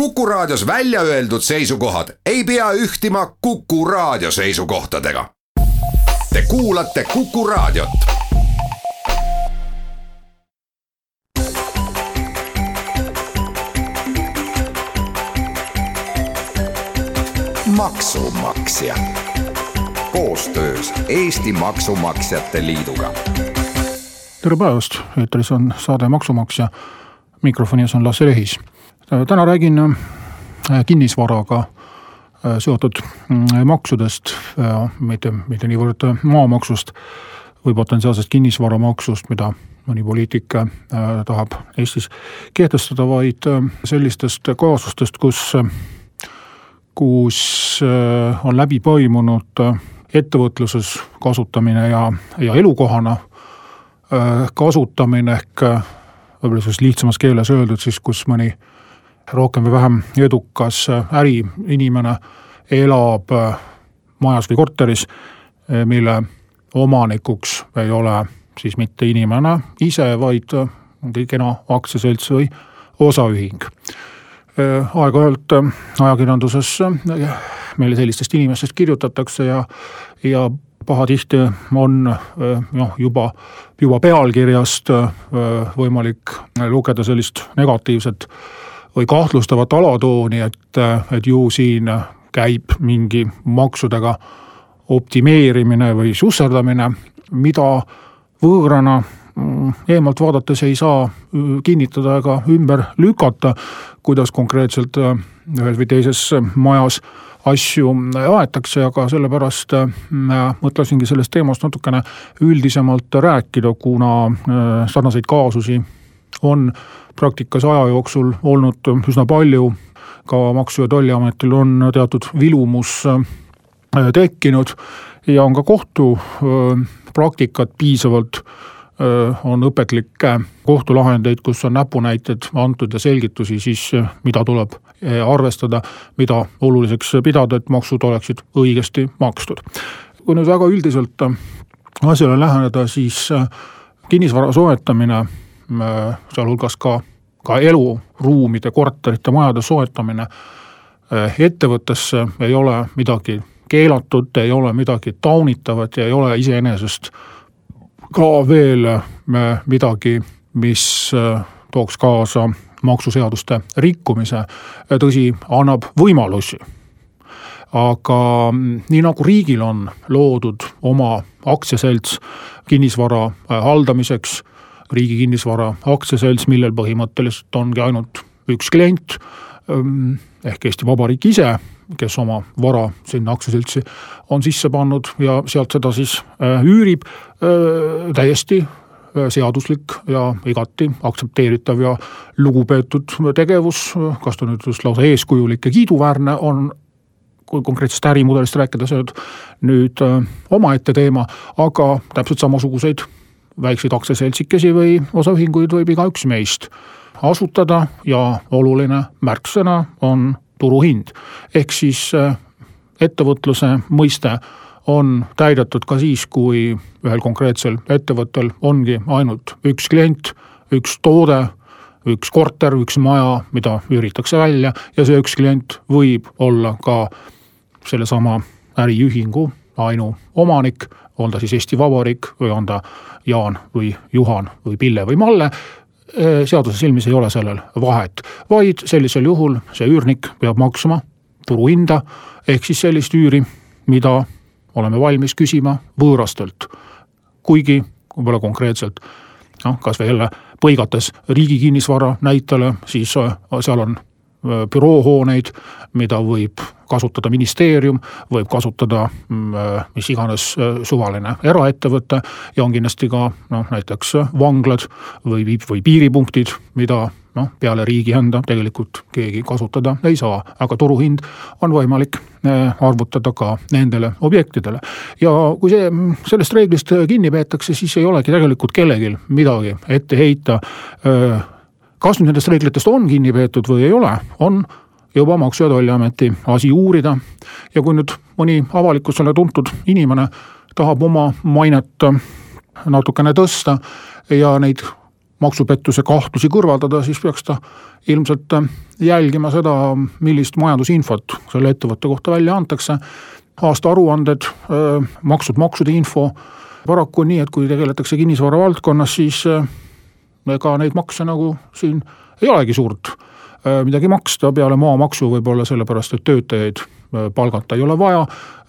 Kuku Raadios välja öeldud seisukohad ei pea ühtima Kuku Raadio seisukohtadega. Te kuulate Kuku Raadiot. maksumaksja koostöös Eesti Maksumaksjate Liiduga. tere päevast, eetris on saade Maksumaksja. mikrofoni ees on Lasse Lehis täna räägin äh, kinnisvaraga äh, seotud mm, maksudest, mitte, mitte niivõrd maamaksust või potentsiaalsest kinnisvaramaksust, mida mõni poliitik äh, tahab Eestis kehtestada, vaid sellistest kaasustest, kus, kus on läbi toimunud ettevõtluses kasutamine ja, ja elukohana kasutamine ehk võib-olla selles lihtsamas keeles öeldud siis, kus mõni rohkem või vähem edukas äriinimene elab äh, majas või korteris, äh, mille omanikuks ei ole siis mitte inimene ise, vaid äh, mingi kena aktsiaselts või osaühing. aeg-ajalt ajakirjanduses meile sellistest inimestest kirjutatakse ja, ja pahatihti on noh, juba, juba pealkirjast võimalik lugeda sellist negatiivset või kahtlustavat alatooni, et, et ju siin käib mingi maksudega optimeerimine või susserdamine, mida võõrana mm, eemalt vaadates ei saa kinnitada ega ümber lükata, kuidas konkreetselt äh, ühes või teises majas asju aetakse, aga sellepärast mõtlesingi sellest teemast natukene üldisemalt rääkida, kuna sarnaseid kaasusi on praktikas aja jooksul olnud üsna palju. ka Maksu- ja Tolliametil on teatud vilumus äh, tekkinud ja on ka kohtupraktikat äh, piisavalt äh, on õpetlikke kohtulahendeid, kus on näpunäited antud ja selgitusi siis, mida tuleb arvestada, mida oluliseks pidada, et maksud oleksid õigesti makstud. kui nüüd väga üldiselt asjale läheneda, siis kinnisvara soetamine sealhulgas ka, ka eluruumide, korterite, majade soetamine äh, ettevõttesse ei ole midagi keelatud, ei ole midagi taunitavat ja ei ole iseenesest ka veel äh, midagi, mis tooks kaasa maksuseaduste rikkumise, tõsi, annab võimalusi. aga mm, nii nagu riigil on loodud oma aktsiaselts kinnisvara haldamiseks Riigi Kinnisvara Aktsiaselts, millel põhimõtteliselt ongi ainult üks klient ehm, ehk Eesti Vabariik ise, kes oma vara sinna aktsiaseltsi on sisse pannud ja sealt seda siis äh, üürib, äh, täiesti äh, seaduslik ja igati aktsepteeritav ja lugupeetud tegevus, kas ta nüüd just lausa eeskujulik ja kiiduväärne on, kui konkreetsest ärimudelist rääkida, see on nüüd omaette teema, aga täpselt samasuguseid väikseid aktsiaseltsikesi või osaühinguid võib igaüks meist asutada ja oluline märksõna on turuhind. ehk siis äh, ettevõtluse mõiste on täidetud ka siis, kui ühel konkreetsel ettevõttel ongi ainult üks klient, üks toode, üks korter, üks maja, mida üüritakse välja ja see üks klient võib olla ka sellesama äriühingu ainuomanik, on ta siis Eesti Vabariik või on ta Jaan või Juhan või Pille või Malle seaduse silmis ei ole sellel vahet, vaid sellisel juhul see üürnik peab maksma turuhinda ehk siis sellist üüri, mida oleme valmis küsima võõrastelt. kuigi võib-olla konkreetselt noh, kasvõi jälle põigates riigi kinnisvara näitele, siis seal on büroohooneid, mida võib kasutada ministeerium, võib kasutada mm, mis iganes suvaline eraettevõte ja on kindlasti ka noh, näiteks vanglad või, või piiripunktid, mida noh, peale riigi enda tegelikult keegi kasutada ei saa, aga turuhind on võimalik arvutada ka nendele objektidele. ja kui see, sellest reeglist kinni peetakse, siis ei olegi tegelikult kellelgi midagi ette heita kas nüüd nendest reeglitest on kinni peetud või ei ole, on juba Maksu- ja Tolliameti asi uurida. ja kui nüüd mõni avalikkusele tuntud inimene tahab oma mainet natukene tõsta ja neid maksupettuse kahtlusi kõrvaldada, siis peaks ta ilmselt jälgima seda, millist majandusinfot selle ettevõtte kohta välja antakse. aastaaruanded, maksud, maksude info, paraku on nii, et kui tegeletakse kinnisvara valdkonnas, siis ega neid makse nagu siin ei olegi suurt midagi maksta peale maamaksu võib-olla sellepärast, et töötajaid palgata ei ole vaja.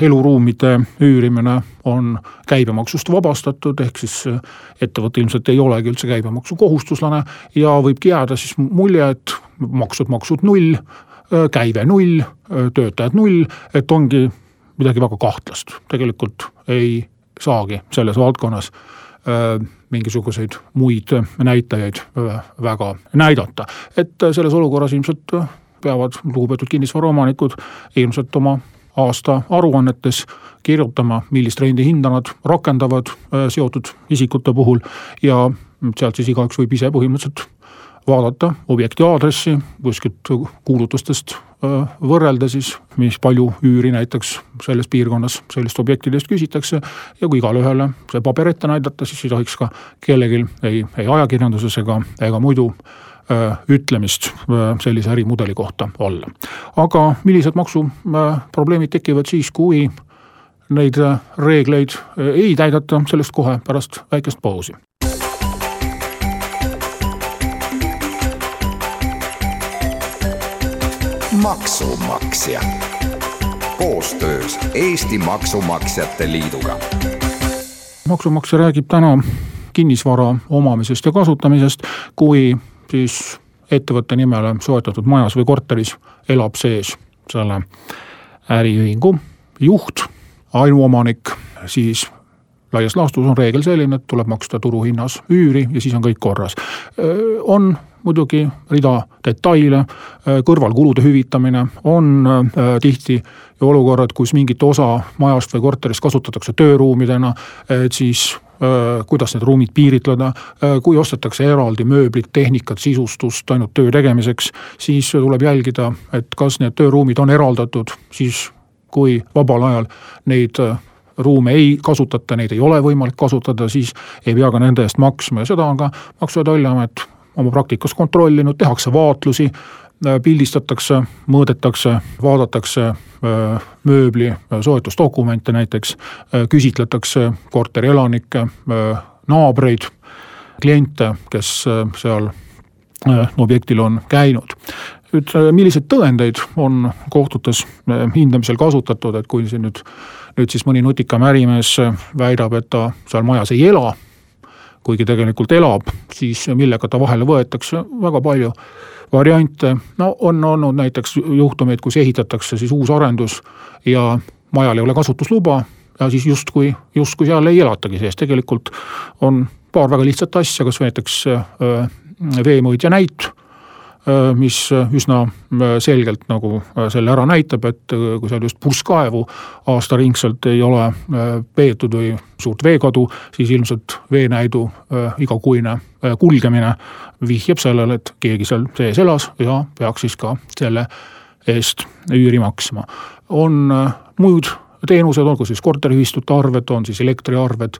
eluruumide üürimine on käibemaksust vabastatud, ehk siis ettevõte ilmselt ei olegi üldse käibemaksukohustuslane ja võibki jääda siis mulje, et maksud, maksud null, käive null, töötajad null, et ongi midagi väga kahtlast, tegelikult ei saagi selles valdkonnas mingisuguseid muid näitajaid väga näidata, et selles olukorras ilmselt peavad lugupeetud kinnisvaraomanikud ilmselt oma aasta aruannetes kirjutama, millist rendihinda nad rakendavad äh, seotud isikute puhul ja sealt siis igaüks võib ise põhimõtteliselt vaadata objekti aadressi, kuskilt kuulutustest äh, võrrelda siis, mis palju üüri näiteks selles piirkonnas sellist objektidest küsitakse. ja kui igale ühele see paber ette näidata, siis ei tohiks ka kellelgi ei, ei ajakirjanduses ega, ega muidu Äh, ütlemist äh, sellise ärimudeli kohta olla. aga millised maksuprobleemid tekivad siis, kui neid reegleid ei täideta, sellest kohe pärast väikest pausi. Maksumaksja koostöös Eesti Maksumaksjate Liiduga. maksumaksja räägib täna kinnisvara omamisest ja kasutamisest kui siis ettevõtte nimele soetatud majas või korteris elab sees selle äriühingu juht, ainuomanik, siis laias laastus on reegel selline, et tuleb maksta turuhinnas üüri ja siis on kõik korras. on muidugi rida detaile, kõrvalkulude hüvitamine, on tihti olukorrad, kus mingit osa majast või korterist kasutatakse tööruumidena, et siis Äh, kuidas need ruumid piiritleda, äh, kui ostetakse eraldi mööblit, tehnikat, sisustust ainult töö tegemiseks, siis tuleb jälgida, et kas need tööruumid on eraldatud siis, kui vabal ajal neid äh, ruume ei kasutata, neid ei ole võimalik kasutada, siis ei pea ka nende eest maksma. Ja seda on ka Maksu- ja Tolliamet oma praktikas kontrollinud, tehakse vaatlusi, pildistatakse, mõõdetakse, vaadatakse Äh, mööbli äh, soetusdokumente näiteks, äh, küsitletakse korterielanikke, naabreid, kliente, kes seal objektil on käinud. Nüüd milliseid tõendeid on kohtutes hindamisel kasutatud, et kui siin nüüd, nüüd siis mõni nutikam ärimees väidab, et ta seal majas ei ela, kuigi tegelikult elab, siis millega ta vahele võetakse, väga palju variante, no on olnud näiteks juhtumeid, kus ehitatakse siis uus arendus ja majal ei ole kasutusluba ja siis justkui, justkui seal ei elatagi sees, tegelikult on paar väga lihtsat asja, kas näiteks veemõõtja näit Äh, mis äh, üsna äh, selgelt nagu selle ära näitab, et kui seal just purskkaevu aastaringselt ei ole peetud või suurt veekadu, siis ilmselt veenäidu igakuine kulgemine vihjab sellele, et keegi seal sees elas ja peaks siis ka selle eest üüri maksma. on muud teenused, olgu siis korteriühistute arved, on siis elektriarved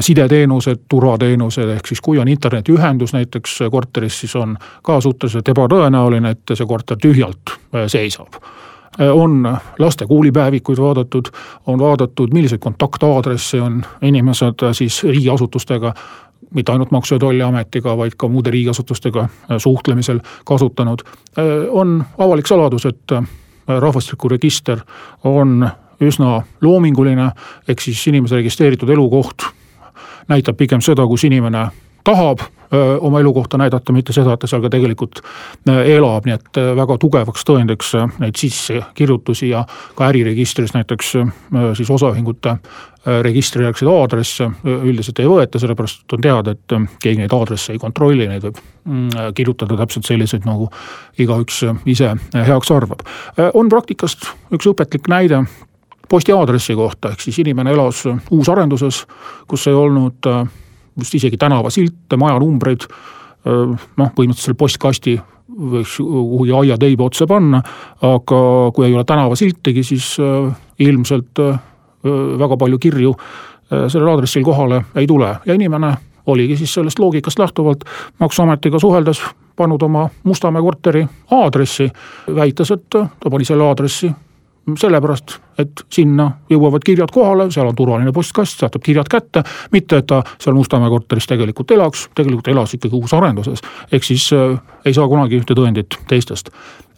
sideteenused, turvateenused, ehk siis kui on internetiühendus näiteks korteris, siis on ka suhteliselt ebatõenäoline, et see korter tühjalt äh, seisab äh, on laste koolipäevikuid vaadatud, on vaadatud, milliseid kontaktaadresse on inimesed äh, siis riigiasutustega, mitte ainult Maksu- ja Tolliametiga, vaid ka muude riigiasutustega suhtlemisel kasutanud. on avalik saladus, et rahvastikuregister on üsna loominguline, ehk siis inimese registreeritud elukoht näitab pigem seda, kus inimene tahab oma elukohta näidata, mitte seda, et ta seal ka tegelikult elab, nii et väga tugevaks tõendiks neid sissekirjutusi ja ka äriregistris näiteks siis osaühingute registrijärgseid aadresse üldiselt ei võeta, sellepärast on teada, et keegi neid aadresse ei kontrolli, neid võib mm, kirjutada täpselt selliseid, nagu igaüks ise heaks arvab. on praktikast üks õpetlik näide, posti aadressi kohta, ehk siis inimene elas uusarenduses, kus ei olnud äh, vist isegi tänavasilte, majanumbreid. Äh, noh, põhimõtteliselt postkasti võiks kuhugi aiateiba otsa panna, aga kui ei ole tänavasiltigi, siis äh, ilmselt väga palju kirju sellel aadressil kohale ei tule ja inimene oligi siis sellest loogikast lähtuvalt maksuametiga suheldes pannud oma Mustamäe korteri aadressi, väites, et ta pani selle aadressi sellepärast, et sinna jõuavad kirjad kohale, seal on turvaline postkast, saatab kirjad kätte, mitte et ta seal Mustamäe korteris tegelikult elaks, tegelikult elas ikkagi uusarenduses. ehk siis äh, ei saa kunagi ühte tõendit teistest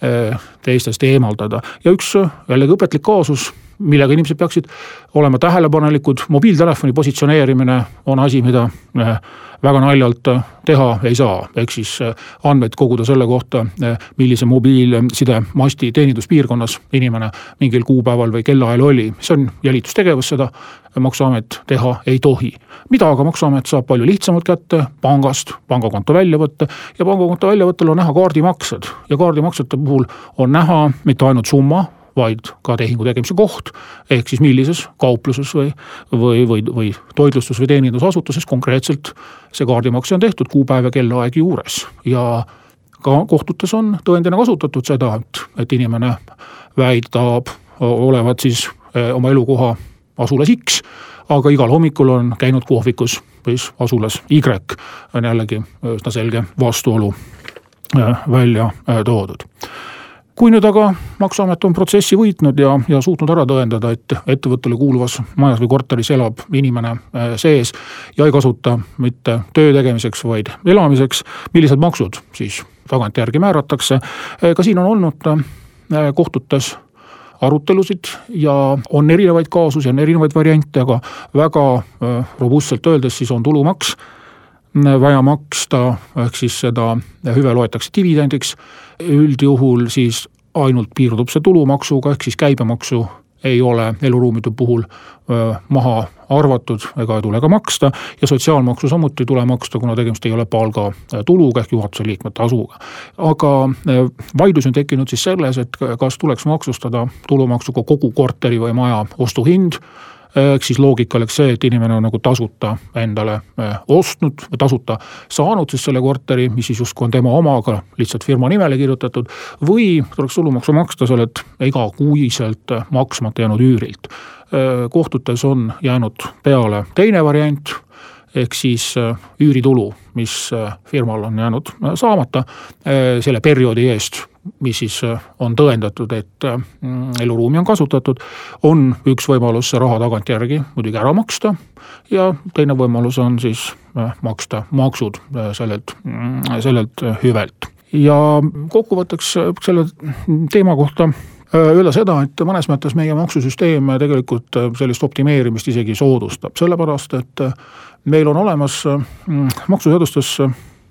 äh,, teistest eemaldada ja üks äh, jällegi õpetlik kaasus, millega inimesed peaksid olema tähelepanelikud, mobiiltelefoni positsioneerimine on asi, mida äh, väga naljalt äh, teha ei saa, ehk siis äh, andmeid koguda selle kohta, millise mobiilsidemasti teeninduspiirkonnas inimene mingil kuupäeval või kellaajal oli, see on jälitustegevus, seda maksuamet teha ei tohi. mida aga maksuamet saab palju lihtsamalt kätte? Pangast, pangakonto väljavõtte ja pangakonto väljavõttel on näha kaardimaksed. Ja kaardimaksete puhul on näha mitte ainult summa vaid ka tehingu tegemise koht. ehk siis millises kaupluses või, või, või, või toitlustus- või teenindusasutuses konkreetselt see kaardimakse on tehtud, kuupäev ja kellaaeg juures. Ja ka kohtutes on tõendina kasutatud seda, et, et inimene väidab olevat siis eh, oma elukoha asulas X, aga igal hommikul on käinud kohvikus siis asulas Y, on jällegi üsna selge vastuolu eh, välja eh, toodud kui nüüd aga maksuamet on protsessi võitnud ja, ja suutnud ära tõendada, et ettevõttele kuuluvas majas või korteris elab inimene äh, sees ja ei kasuta mitte töö tegemiseks, vaid elamiseks, millised maksud siis tagantjärgi määratakse. Äh, ka siin on olnud äh, kohtutes arutelusid ja on erinevaid kaasusi, on erinevaid variante, aga väga robustselt öeldes siis on tulumaks vaja maksta, ehk siis seda hüve loetakse dividendiks. üldjuhul siis ainult piirdub see tulumaksuga, ehk siis käibemaksu ei ole eluruumide puhul maha arvatud ega ei tule ka maksta ja sotsiaalmaksu samuti ei tule maksta, kuna tegemist ei ole palgatuluga ehk juhatuse liikme tasuga. aga vaidlus on tekkinud siis selles, et kas tuleks maksustada tulumaksuga kogu korteri või maja ostuhind ehk siis loogika oleks see, et inimene on nagu tasuta endale eh, ostnud tasuta saanud siis selle korteri, mis siis justkui on tema oma, aga lihtsalt firma nimele kirjutatud. või tuleks tulumaksu maksta sellelt igakuiselt maksmata jäänud üürilt. Eh, kohtutes on jäänud peale teine variant ehk siis äh, üüritulu, mis firmal on jäänud saamata selle perioodi eest, mis siis on tõendatud, et mm, eluruumi on kasutatud, on üks võimalus see raha tagantjärgi muidugi ära maksta ja teine võimalus on siis maksta maksud sellelt, mm, sellelt hüvelt. ja kokkuvõtteks selle teema kohta öelda seda, et mõnes mõttes meie maksusüsteem tegelikult sellist optimeerimist isegi soodustab, sellepärast et meil on olemas mm, maksuseadustes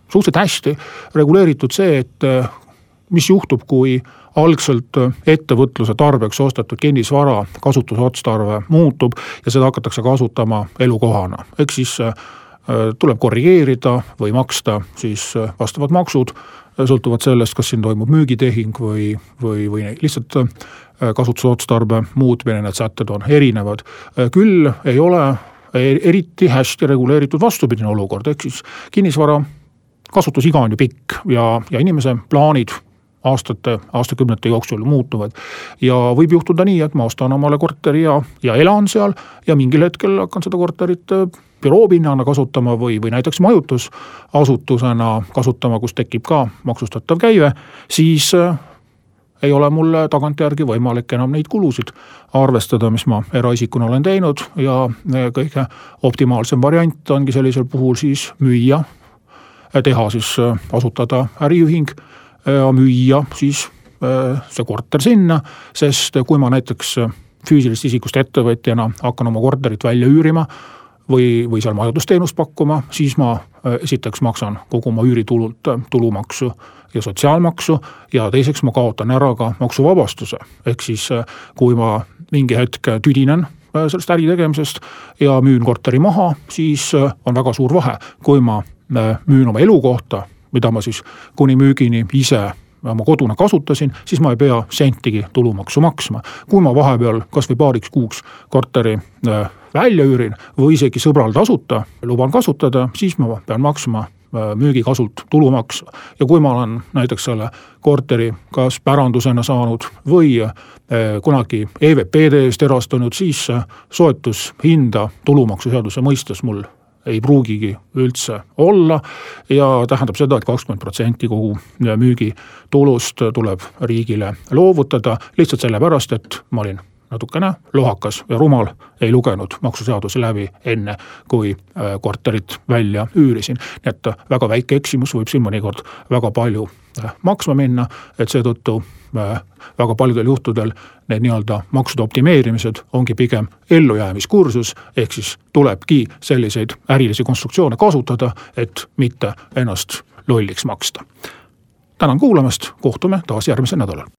suhteliselt hästi reguleeritud see, et mis juhtub, kui algselt ettevõtluse tarbeks ostetud kinnisvara kasutusotstarve muutub ja seda hakatakse kasutama elukohana, ehk siis tuleb korrigeerida või maksta siis vastavad maksud, sõltuvalt sellest, kas siin toimub müügitehing või, või, või lihtsalt kasutusotstarbe muutmine, need sätted on erinevad. küll ei ole eriti hästi reguleeritud vastupidine olukord, ehk siis kinnisvara kasutusiga on ju pikk ja, ja inimese plaanid aastate, aastakümnete jooksul muutuvad. ja võib juhtuda nii, et ma ostan omale korteri ja, ja elan seal ja mingil hetkel hakkan seda korterit äh, büroopinnana kasutama või, või näiteks majutusasutusena kasutama, kus tekib ka maksustatav käive, siis äh, ei ole mul tagantjärgi võimalik enam neid kulusid arvestada, mis ma eraisikuna olen teinud ja kõige optimaalsem variant ongi sellisel puhul siis müüa, teha siis, asutada äriühing müüa siis see korter sinna, sest kui ma näiteks füüsilisest isikust ettevõtjana hakkan oma korterit välja üürima või, või seal majutusteenust pakkuma, siis ma esiteks maksan kogu oma üüritulult tulumaksu ja sotsiaalmaksu ja teiseks ma kaotan ära ka maksuvabastuse. ehk siis kui ma mingi hetk tüdinen sellest äri tegemisest ja müün korteri maha, siis on väga suur vahe, kui ma müün oma elukohta, mida ma siis kuni müügini ise oma koduna kasutasin, siis ma ei pea sentigi tulumaksu maksma. kui ma vahepeal kasvõi paariks kuuks korteri välja üürin või isegi sõbral tasuta luban kasutada, siis ma pean maksma Äh, müügikasult tulumaksu. ja kui ma olen näiteks selle korteri kas pärandusena saanud või äh, kunagi EVP-de eest erastanud, siis soetushinda tulumaksuseaduse mõistes mul ei pruugigi üldse olla ja tähendab seda et, et kakskümmend protsenti kogu müügitulust tuleb riigile loovutada lihtsalt sellepärast, et ma olin natukene lohakas ja rumal, ei lugenud maksuseaduse läbi enne, kui äh, korterit välja üürisin. nii et väga väike eksimus võib siin mõnikord väga palju äh, maksma minna, et seetõttu äh, väga paljudel juhtudel need nii-öelda maksude optimeerimised ongi pigem ellujäämiskursus, ehk siis tulebki selliseid ärilisi konstruktsioone kasutada, et mitte ennast lolliks maksta. tänan kuulamast, kohtume taas järgmisel nädalal.